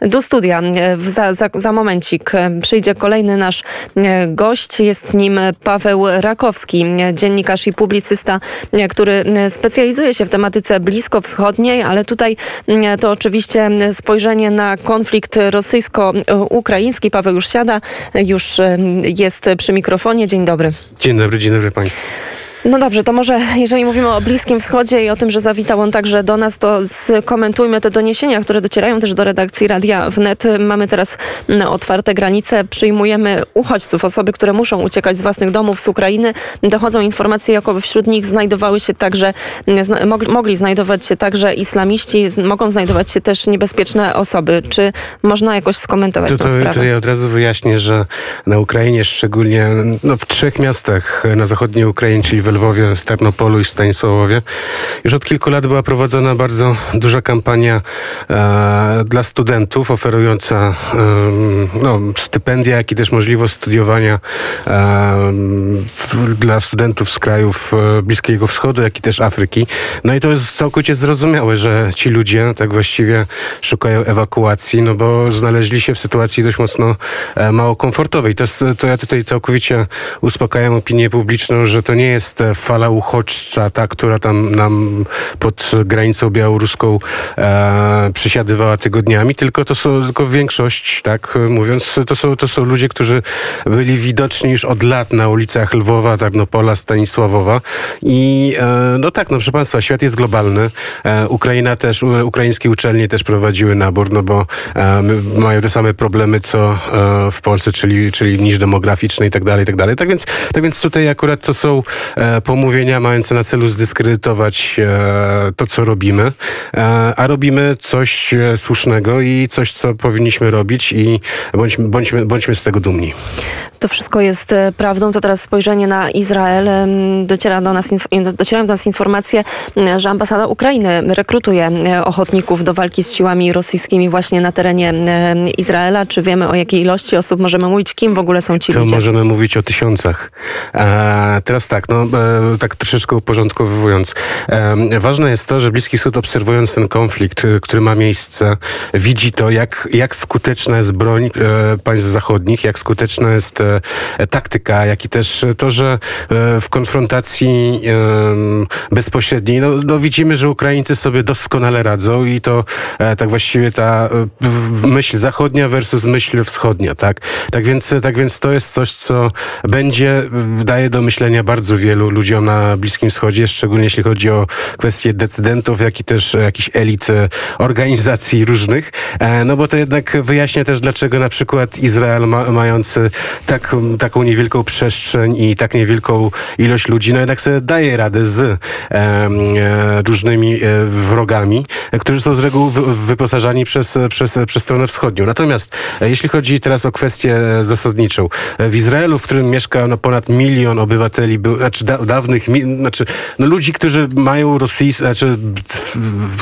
Do studia za, za, za momencik przyjdzie kolejny nasz gość. Jest nim Paweł Rakowski, dziennikarz i publicysta, który specjalizuje się w tematyce bliskowschodniej, ale tutaj to oczywiście spojrzenie na konflikt rosyjsko-ukraiński. Paweł już siada, już jest przy mikrofonie. Dzień dobry. Dzień dobry, dzień dobry Państwu. No dobrze, to może jeżeli mówimy o Bliskim Wschodzie i o tym, że zawitał on także do nas, to skomentujmy te doniesienia, które docierają też do redakcji Radia Wnet. Mamy teraz mm, otwarte granice, przyjmujemy uchodźców, osoby, które muszą uciekać z własnych domów z Ukrainy. Dochodzą informacje, jakoby wśród nich znajdowały się także, mm, mogli znajdować się także islamiści, mogą znajdować się też niebezpieczne osoby. Czy można jakoś skomentować to, tę sprawę? To ja od razu wyjaśnię, że na Ukrainie, szczególnie no, w trzech miastach na zachodniej Ukrainie, czyli w Lwowie, Starnopolu i Stanisławowie. Już od kilku lat była prowadzona bardzo duża kampania e, dla studentów oferująca e, no, stypendia, jak i też możliwość studiowania e, dla studentów z krajów e, Bliskiego Wschodu, jak i też Afryki. No i to jest całkowicie zrozumiałe, że ci ludzie tak właściwie szukają ewakuacji, no bo znaleźli się w sytuacji dość mocno e, mało komfortowej. To, to ja tutaj całkowicie uspokajam opinię publiczną, że to nie jest fala uchodźcza, ta, która tam nam pod granicą białoruską e, przysiadywała tygodniami, tylko to są tylko większość, tak mówiąc, to są, to są ludzie, którzy byli widoczni już od lat na ulicach Lwowa, Tarnopola, Stanisławowa i e, no tak, no proszę Państwa, świat jest globalny. E, Ukraina też, ukraińskie uczelnie też prowadziły nabór, no bo e, mają te same problemy, co e, w Polsce, czyli, czyli niż demograficzny i tak dalej, i tak dalej. Tak więc, tak więc tutaj akurat to są e, pomówienia mające na celu zdyskredytować e, to, co robimy, e, a robimy coś e, słusznego i coś, co powinniśmy robić i bądźmy, bądźmy, bądźmy z tego dumni. To wszystko jest prawdą. To teraz spojrzenie na Izrael. Dociera do nas, docierają do nas informacje, że ambasada Ukrainy rekrutuje ochotników do walki z siłami rosyjskimi właśnie na terenie Izraela. Czy wiemy o jakiej ilości osób możemy mówić? Kim w ogóle są ci to ludzie? możemy mówić o tysiącach. teraz tak, no tak troszeczkę uporządkowując. Ważne jest to, że Bliski Wschód obserwując ten konflikt, y, który ma miejsce, widzi to, jak, jak skuteczna jest broń e, państw zachodnich, jak skuteczna jest e, taktyka, jak i też to, że e, w konfrontacji bezpośredniej, no, no widzimy, że Ukraińcy sobie doskonale radzą i to tak właściwie ta myśl zachodnia versus myśl wschodnia, tak? Tak więc, tak więc to jest coś, co będzie, daje do myślenia bardzo wielu ludziom na Bliskim Wschodzie, szczególnie jeśli chodzi o kwestie decydentów, jak i też jakichś elit e, organizacji różnych. E, no bo to jednak wyjaśnia też, dlaczego na przykład Izrael ma, mający tak, taką niewielką przestrzeń i tak niewielką ilość ludzi, no jednak sobie daje radę z e, e, różnymi e, wrogami, którzy są z reguły wyposażani przez, przez, przez stronę wschodnią. Natomiast e, jeśli chodzi teraz o kwestię zasadniczą, w Izraelu, w którym mieszka no, ponad milion obywateli, był, znaczy da, dawnych, znaczy no, ludzi, którzy mają rosyjskie, znaczy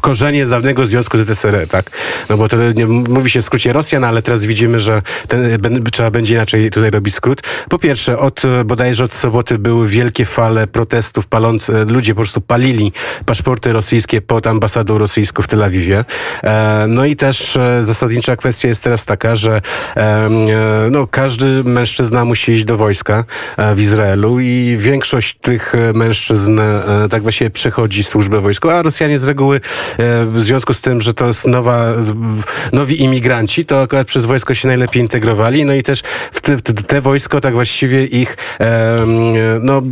korzenie z dawnego Związku ZSRR, tak? No bo to nie, mówi się w skrócie Rosjan, ale teraz widzimy, że ten, trzeba będzie inaczej tutaj robić skrót. Po pierwsze, od bodajże od soboty były wielkie fale protestów palące, ludzie po prostu palili paszporty rosyjskie pod ambasadą rosyjską w Tel Awiwie. E, no i też e, zasadnicza kwestia jest teraz taka, że e, no, każdy mężczyzna musi iść do wojska w Izraelu i większość tych mężczyzn tak właściwie przechodzi służbę wojskową, a Rosjanie z reguły w związku z tym, że to jest nowa, nowi imigranci, to akurat przez wojsko się najlepiej integrowali, no i też w te, te wojsko tak właściwie ich no,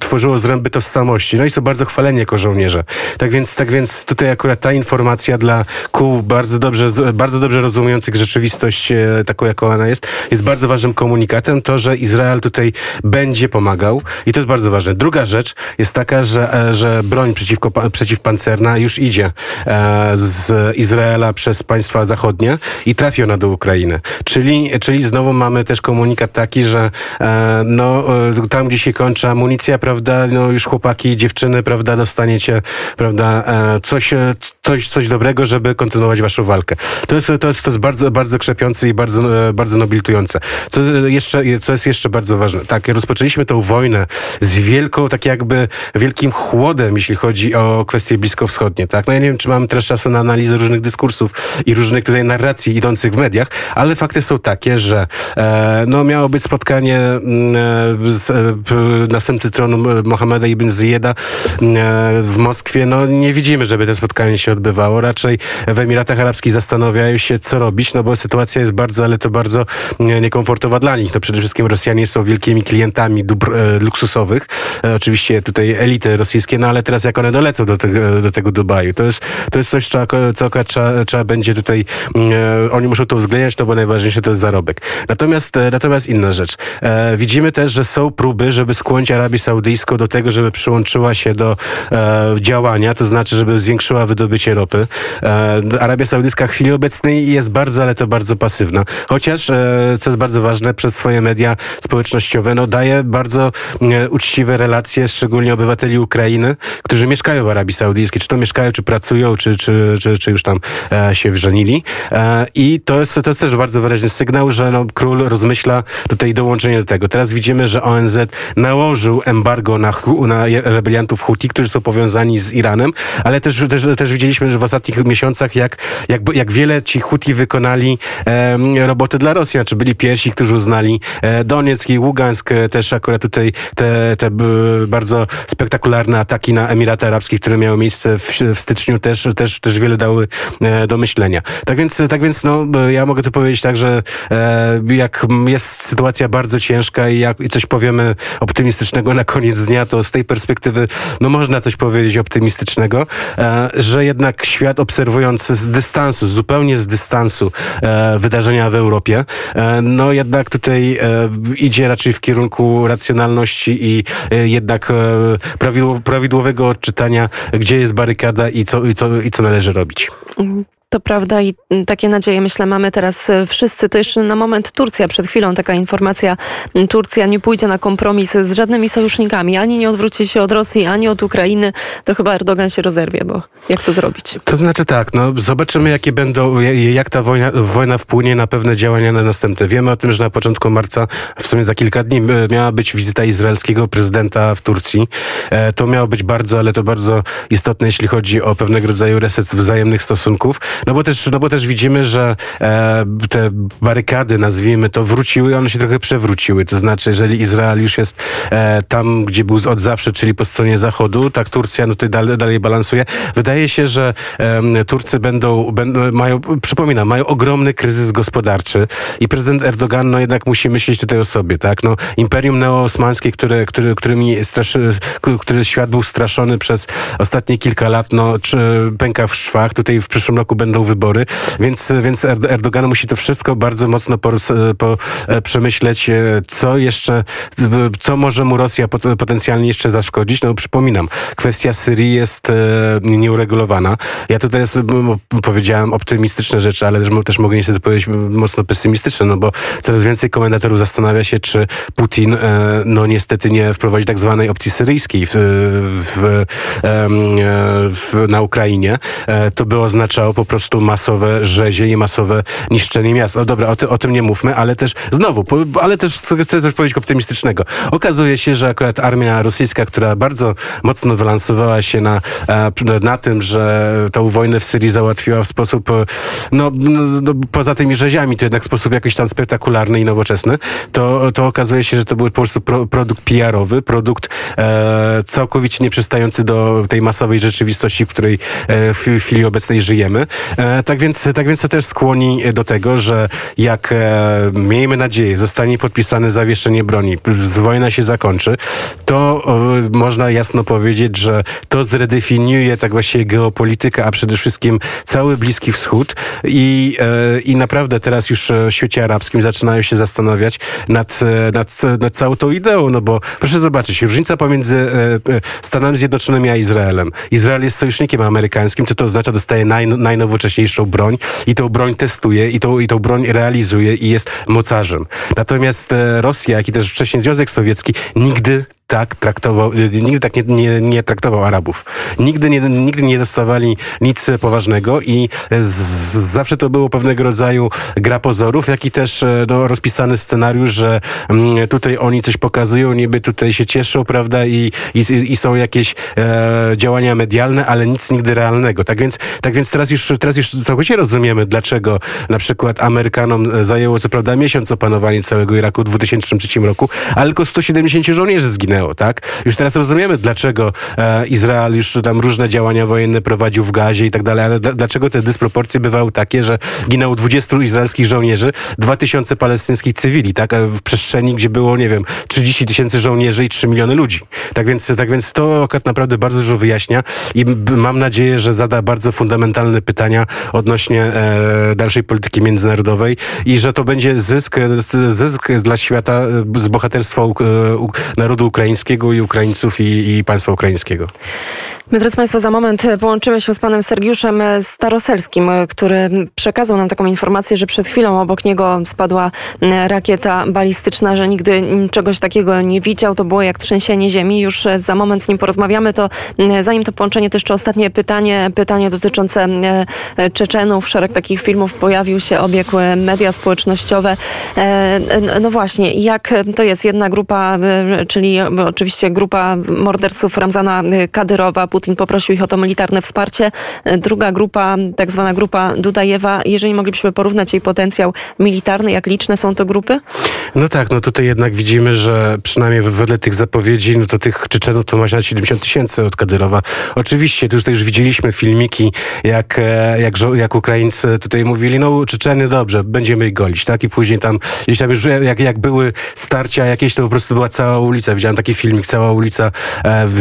tworzyło zręby tożsamości. No i są bardzo chwaleni jako żołnierze. Tak więc, tak więc tutaj akurat ta informacja dla kół bardzo dobrze, bardzo dobrze rozumujących rzeczywistość e, taką, jaką ona jest, jest bardzo ważnym komunikatem. To, że Izrael tutaj będzie pomagał i to jest bardzo ważne. Druga rzecz jest taka, że, e, że broń przeciwko, przeciwpancerna już idzie e, z Izraela przez państwa zachodnie i trafi ona do Ukrainy. Czyli, czyli znowu mamy też komunikat komunikat taki, że e, no, e, tam, gdzie się kończy amunicja, prawda, no już chłopaki dziewczyny, prawda, dostaniecie, prawda, e, coś, coś, coś dobrego, żeby kontynuować waszą walkę. To jest, to jest, to jest bardzo, bardzo krzepiące i bardzo, bardzo nobilitujące. Co jeszcze, co jest jeszcze bardzo ważne. Tak, rozpoczęliśmy tą wojnę z wielką, tak jakby wielkim chłodem, jeśli chodzi o kwestie bliskowschodnie, tak. No ja nie wiem, czy mam teraz czasu na analizę różnych dyskursów i różnych tutaj narracji idących w mediach, ale fakty są takie, że e, no miało być spotkanie mm, e, z e, następcy tronu Mohameda ibn Ziyeda e, w Moskwie. No nie widzimy, żeby to spotkanie się odbywało. Raczej w Emiratach Arabskich zastanawiają się, co robić, no bo sytuacja jest bardzo, ale to bardzo niekomfortowa dla nich. No przede wszystkim Rosjanie są wielkimi klientami dóbr luksusowych. Oczywiście tutaj elity rosyjskie, no ale teraz jak one dolecą do tego, do tego Dubaju, to jest, to jest coś, co, co trzeba, trzeba będzie tutaj, oni muszą to uwzględniać, no bo najważniejsze to jest zarobek. Natomiast, natomiast inna rzecz. Widzimy też, że są próby, żeby skłonić Arabię Saudyjską do tego, żeby przyłączyła się do działania, to znaczy, żeby zwiększyła wydobycie ropy. Arabia Saudyjska w chwili obecnej jest bardzo, ale to bardzo pasywna. Chociaż, co jest bardzo ważne, przez swoje media społecznościowe, no daje bardzo uczciwe relacje, szczególnie obywateli Ukrainy, którzy mieszkają w Arabii Saudyjskiej, czy to mieszkają, czy pracują, czy, czy, czy, czy już tam się wżenili. I to jest, to jest też bardzo wyraźny sygnał, że no, król rozmyśla tutaj dołączenie do tego. Teraz widzimy, że ONZ nałożył embargo na, na rebeliantów Huti, którzy są powiązani z Iranem, ale też, też, też widzieliśmy, że w ostatnich miesiącach, jak, jak, jak wiele ci Huti wykonali e, roboty dla Rosjan, czy byli pierwsi, którzy uznali e, Donieck i Ługańsk, e, też akurat tutaj te, te bardzo spektakularne ataki na Emiraty Arabskie, które miały miejsce w, w styczniu, też, też, też wiele dały e, do myślenia. Tak więc, tak więc no, ja mogę tu powiedzieć tak, że e, jak jest sytuacja bardzo ciężka i jak i coś powiemy optymistycznego na koniec dnia, to z tej perspektywy no można coś powiedzieć optymistycznego, e, że jednak świat obserwując z dystansu, zupełnie z dystansu e, wydarzenia w Europie, e, no jednak tutaj idzie raczej w kierunku racjonalności i jednak prawidłowego odczytania, gdzie jest barykada i co, i co, i co należy robić. Mhm. To prawda i takie nadzieje, myślę, mamy teraz e, wszyscy. To jeszcze na moment Turcja. Przed chwilą taka informacja. Turcja nie pójdzie na kompromis z żadnymi sojusznikami. Ani nie odwróci się od Rosji, ani od Ukrainy. To chyba Erdogan się rozerwie, bo jak to zrobić? To znaczy tak, no zobaczymy jakie będą, jak ta wojna, wojna wpłynie na pewne działania na następne. Wiemy o tym, że na początku marca, w sumie za kilka dni, miała być wizyta izraelskiego prezydenta w Turcji. E, to miało być bardzo, ale to bardzo istotne, jeśli chodzi o pewnego rodzaju reset wzajemnych stosunków. No bo też, no bo też widzimy, że e, te barykady, nazwijmy to, wróciły one się trochę przewróciły. To znaczy, jeżeli Izrael już jest e, tam, gdzie był od zawsze, czyli po stronie zachodu, tak Turcja no tutaj dalej, dalej balansuje. Wydaje się, że e, Turcy będą, będą, mają, przypominam, mają ogromny kryzys gospodarczy i prezydent Erdogan no jednak musi myśleć tutaj o sobie, tak? No, Imperium Neoosmańskie, które, które, którymi straszy, który świat był straszony przez ostatnie kilka lat, no, czy pęka w szwach. Tutaj w przyszłym roku będą będą wybory, więc, więc Erdogan musi to wszystko bardzo mocno po, po, e, przemyśleć, e, co jeszcze, co może mu Rosja potencjalnie jeszcze zaszkodzić. No przypominam, kwestia Syrii jest e, nieuregulowana. Ja tutaj jest, powiedziałem optymistyczne rzeczy, ale też, też mogę niestety powiedzieć mocno pesymistyczne, no bo coraz więcej komentatorów zastanawia się, czy Putin no niestety nie wprowadzi tak zwanej opcji syryjskiej w, w, w, na Ukrainie. To by oznaczało po prostu prostu masowe rzezie i masowe niszczenie miast. No dobra, o, ty, o tym nie mówmy, ale też znowu, po, ale też chcę też powiedzieć optymistycznego. Okazuje się, że akurat armia rosyjska, która bardzo mocno wylansowała się na, e, na tym, że tą wojnę w Syrii załatwiła w sposób, e, no, no, no poza tymi rzeziami, to jednak sposób jakiś tam spektakularny i nowoczesny, to, to okazuje się, że to był po prostu pro, produkt PR-owy, produkt e, całkowicie nieprzystający do tej masowej rzeczywistości, w której e, w chwili obecnej żyjemy. E, tak więc, tak więc to też skłoni do tego, że jak e, miejmy nadzieję zostanie podpisane zawieszenie broni, wojna się zakończy, to można jasno powiedzieć, że to zredefiniuje tak właściwie geopolitykę, a przede wszystkim cały Bliski Wschód i, e, i naprawdę teraz już w świecie arabskim zaczynają się zastanawiać nad, nad, nad całą tą ideą, no bo proszę zobaczyć, różnica pomiędzy Stanami Zjednoczonymi a Izraelem. Izrael jest sojusznikiem amerykańskim, co to oznacza, dostaje naj, najnowocześniejsze najnowocześniejszą broń i tą broń testuje i tą, i tą broń realizuje i jest mocarzem. Natomiast e, Rosja, jak i też wcześniej Związek Sowiecki nigdy tak traktował, nigdy tak nie, nie, nie traktował Arabów. Nigdy nie, nigdy nie dostawali nic poważnego i z, zawsze to było pewnego rodzaju gra pozorów, jak i też e, no, rozpisany scenariusz, że mm, tutaj oni coś pokazują, niby tutaj się cieszą, prawda, i, i, i są jakieś e, działania medialne, ale nic nigdy realnego. Tak więc, tak więc teraz, już, teraz już całkowicie rozumiemy, dlaczego na przykład Amerykanom zajęło co prawda miesiąc opanowanie całego Iraku w 2003 roku, ale tylko 170 żołnierzy zginęło tak? Już teraz rozumiemy, dlaczego e, Izrael już tam różne działania wojenne prowadził w Gazie i tak dalej, ale dlaczego te dysproporcje bywały takie, że ginęło 20 izraelskich żołnierzy, 2000 palestyńskich cywili, tak? W przestrzeni, gdzie było, nie wiem, 30 tysięcy żołnierzy i 3 miliony ludzi. Tak więc, tak więc to akurat naprawdę bardzo dużo wyjaśnia i mam nadzieję, że zada bardzo fundamentalne pytania odnośnie e, dalszej polityki międzynarodowej i że to będzie zysk, zysk dla świata z bohaterstwa u, u, narodu ukraińskiego ukraińskiego i Ukraińców i, i państwa ukraińskiego. My teraz Państwo za moment połączymy się z panem Sergiuszem Staroselskim, który przekazał nam taką informację, że przed chwilą obok niego spadła rakieta balistyczna, że nigdy czegoś takiego nie widział. To było jak trzęsienie ziemi. Już za moment z nim porozmawiamy. To zanim to połączenie, to jeszcze ostatnie pytanie. Pytanie dotyczące e, Czeczenów. Szereg takich filmów pojawił się, obiegł media społecznościowe. E, no właśnie, jak to jest jedna grupa, e, czyli oczywiście grupa morderców Ramzana Kadyrowa, Putin poprosił ich o to militarne wsparcie. Druga grupa, tak zwana grupa Dudajewa, jeżeli moglibyśmy porównać jej potencjał militarny, jak liczne są to grupy? No tak, no tutaj jednak widzimy, że przynajmniej wedle tych zapowiedzi, no to tych Czeczenów to ma się 70 tysięcy od Kadyrowa. Oczywiście, tutaj już widzieliśmy filmiki, jak, e, jak, jak Ukraińcy tutaj mówili, no Czeczeny dobrze, będziemy ich golić, tak? I później tam, gdzieś tam już jak, jak były starcia jakieś, to po prostu była cała ulica. Widziałem taki filmik, cała ulica e, w,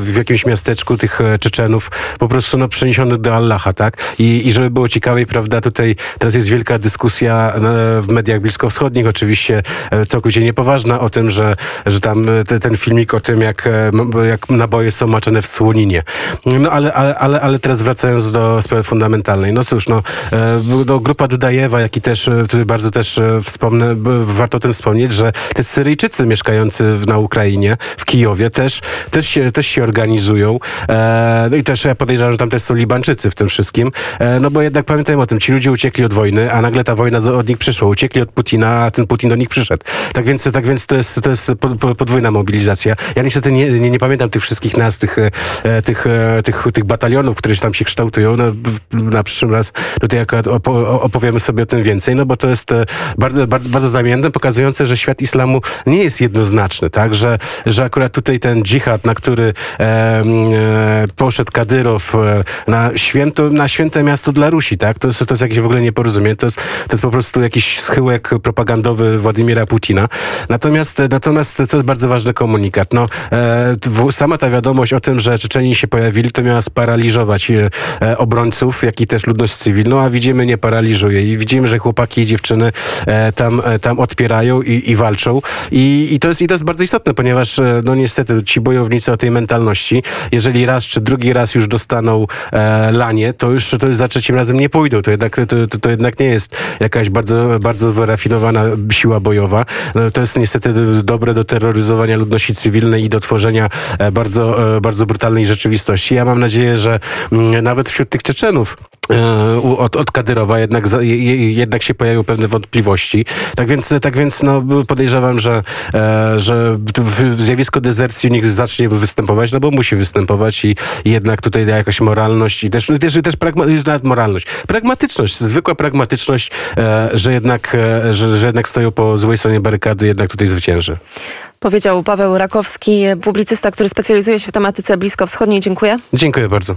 w, w jakimś miasteczku tych e, Czeczenów po prostu no, przeniesionych do Allaha, tak? I, I żeby było ciekawiej, prawda, tutaj teraz jest wielka dyskusja w mediach bliskowschodnich, oczywiście całkowicie niepoważna o tym, że, że tam te, ten filmik o tym, jak, jak naboje są maczone w słoninie. No ale, ale, ale, ale teraz wracając do sprawy fundamentalnej. No cóż, no, no grupa Dudajewa, jak i też tutaj bardzo też wspomnę, warto o tym wspomnieć, że te Syryjczycy mieszkający na Ukrainie, w Kijowie też, też, się, też się organizują. E, no i też ja podejrzewam, że tam też są Libańczycy w tym wszystkim. E, no bo jednak pamiętajmy o tym, ci ludzie uciekli od wojny, a nagle ta wojna od nich przyszła. Uciekli od Putina, a ten Putin do nich przyszedł. Tak więc, tak więc to jest, to jest podwójna mobilizacja. Ja niestety nie, nie, nie pamiętam tych wszystkich nazw, tych, e, tych, tych, tych batalionów, które tam się kształtują. No, na przyszłym raz tutaj opowiemy sobie o tym więcej, no bo to jest bardzo, bardzo, bardzo znamienne, pokazujące, że świat islamu nie jest jednoznaczny, tak? Że, że akurat tutaj ten dżihad, na który E, poszedł Kadyrow e, na, święto, na święte miasto dla Rusi, tak? To jest, to jest jakieś w ogóle nieporozumienie. To jest, to jest po prostu jakiś schyłek propagandowy Władimira Putina. Natomiast, natomiast to jest bardzo ważny komunikat. No, e, sama ta wiadomość o tym, że Czeczeni się pojawili, to miała sparaliżować e, obrońców, jak i też ludność cywilną, a widzimy, nie paraliżuje. I widzimy, że chłopaki i dziewczyny e, tam, e, tam odpierają i, i walczą. I, i, to jest, I to jest bardzo istotne, ponieważ no niestety ci bojownicy o tej mentalności jeżeli raz czy drugi raz już dostaną e, lanie, to już to za trzecim razem nie pójdą. To jednak, to, to, to jednak nie jest jakaś bardzo, bardzo wyrafinowana siła bojowa. No, to jest niestety dobre do terroryzowania ludności cywilnej i do tworzenia e, bardzo, e, bardzo brutalnej rzeczywistości. Ja mam nadzieję, że mm, nawet wśród tych Czeczenów od, od Kadyrowa jednak, jednak się pojawią pewne wątpliwości. Tak więc, tak więc no, podejrzewam, że, e, że zjawisko dezercji nich zacznie występować, no bo musi występować i, jednak tutaj jakaś moralność i też, też, też pragma, nawet moralność. Pragmatyczność, zwykła pragmatyczność, e, że, jednak, e, że, że jednak stoją po złej stronie barykady, jednak tutaj zwycięży. Powiedział Paweł Rakowski, publicysta, który specjalizuje się w tematyce bliskowschodniej. Dziękuję. Dziękuję bardzo.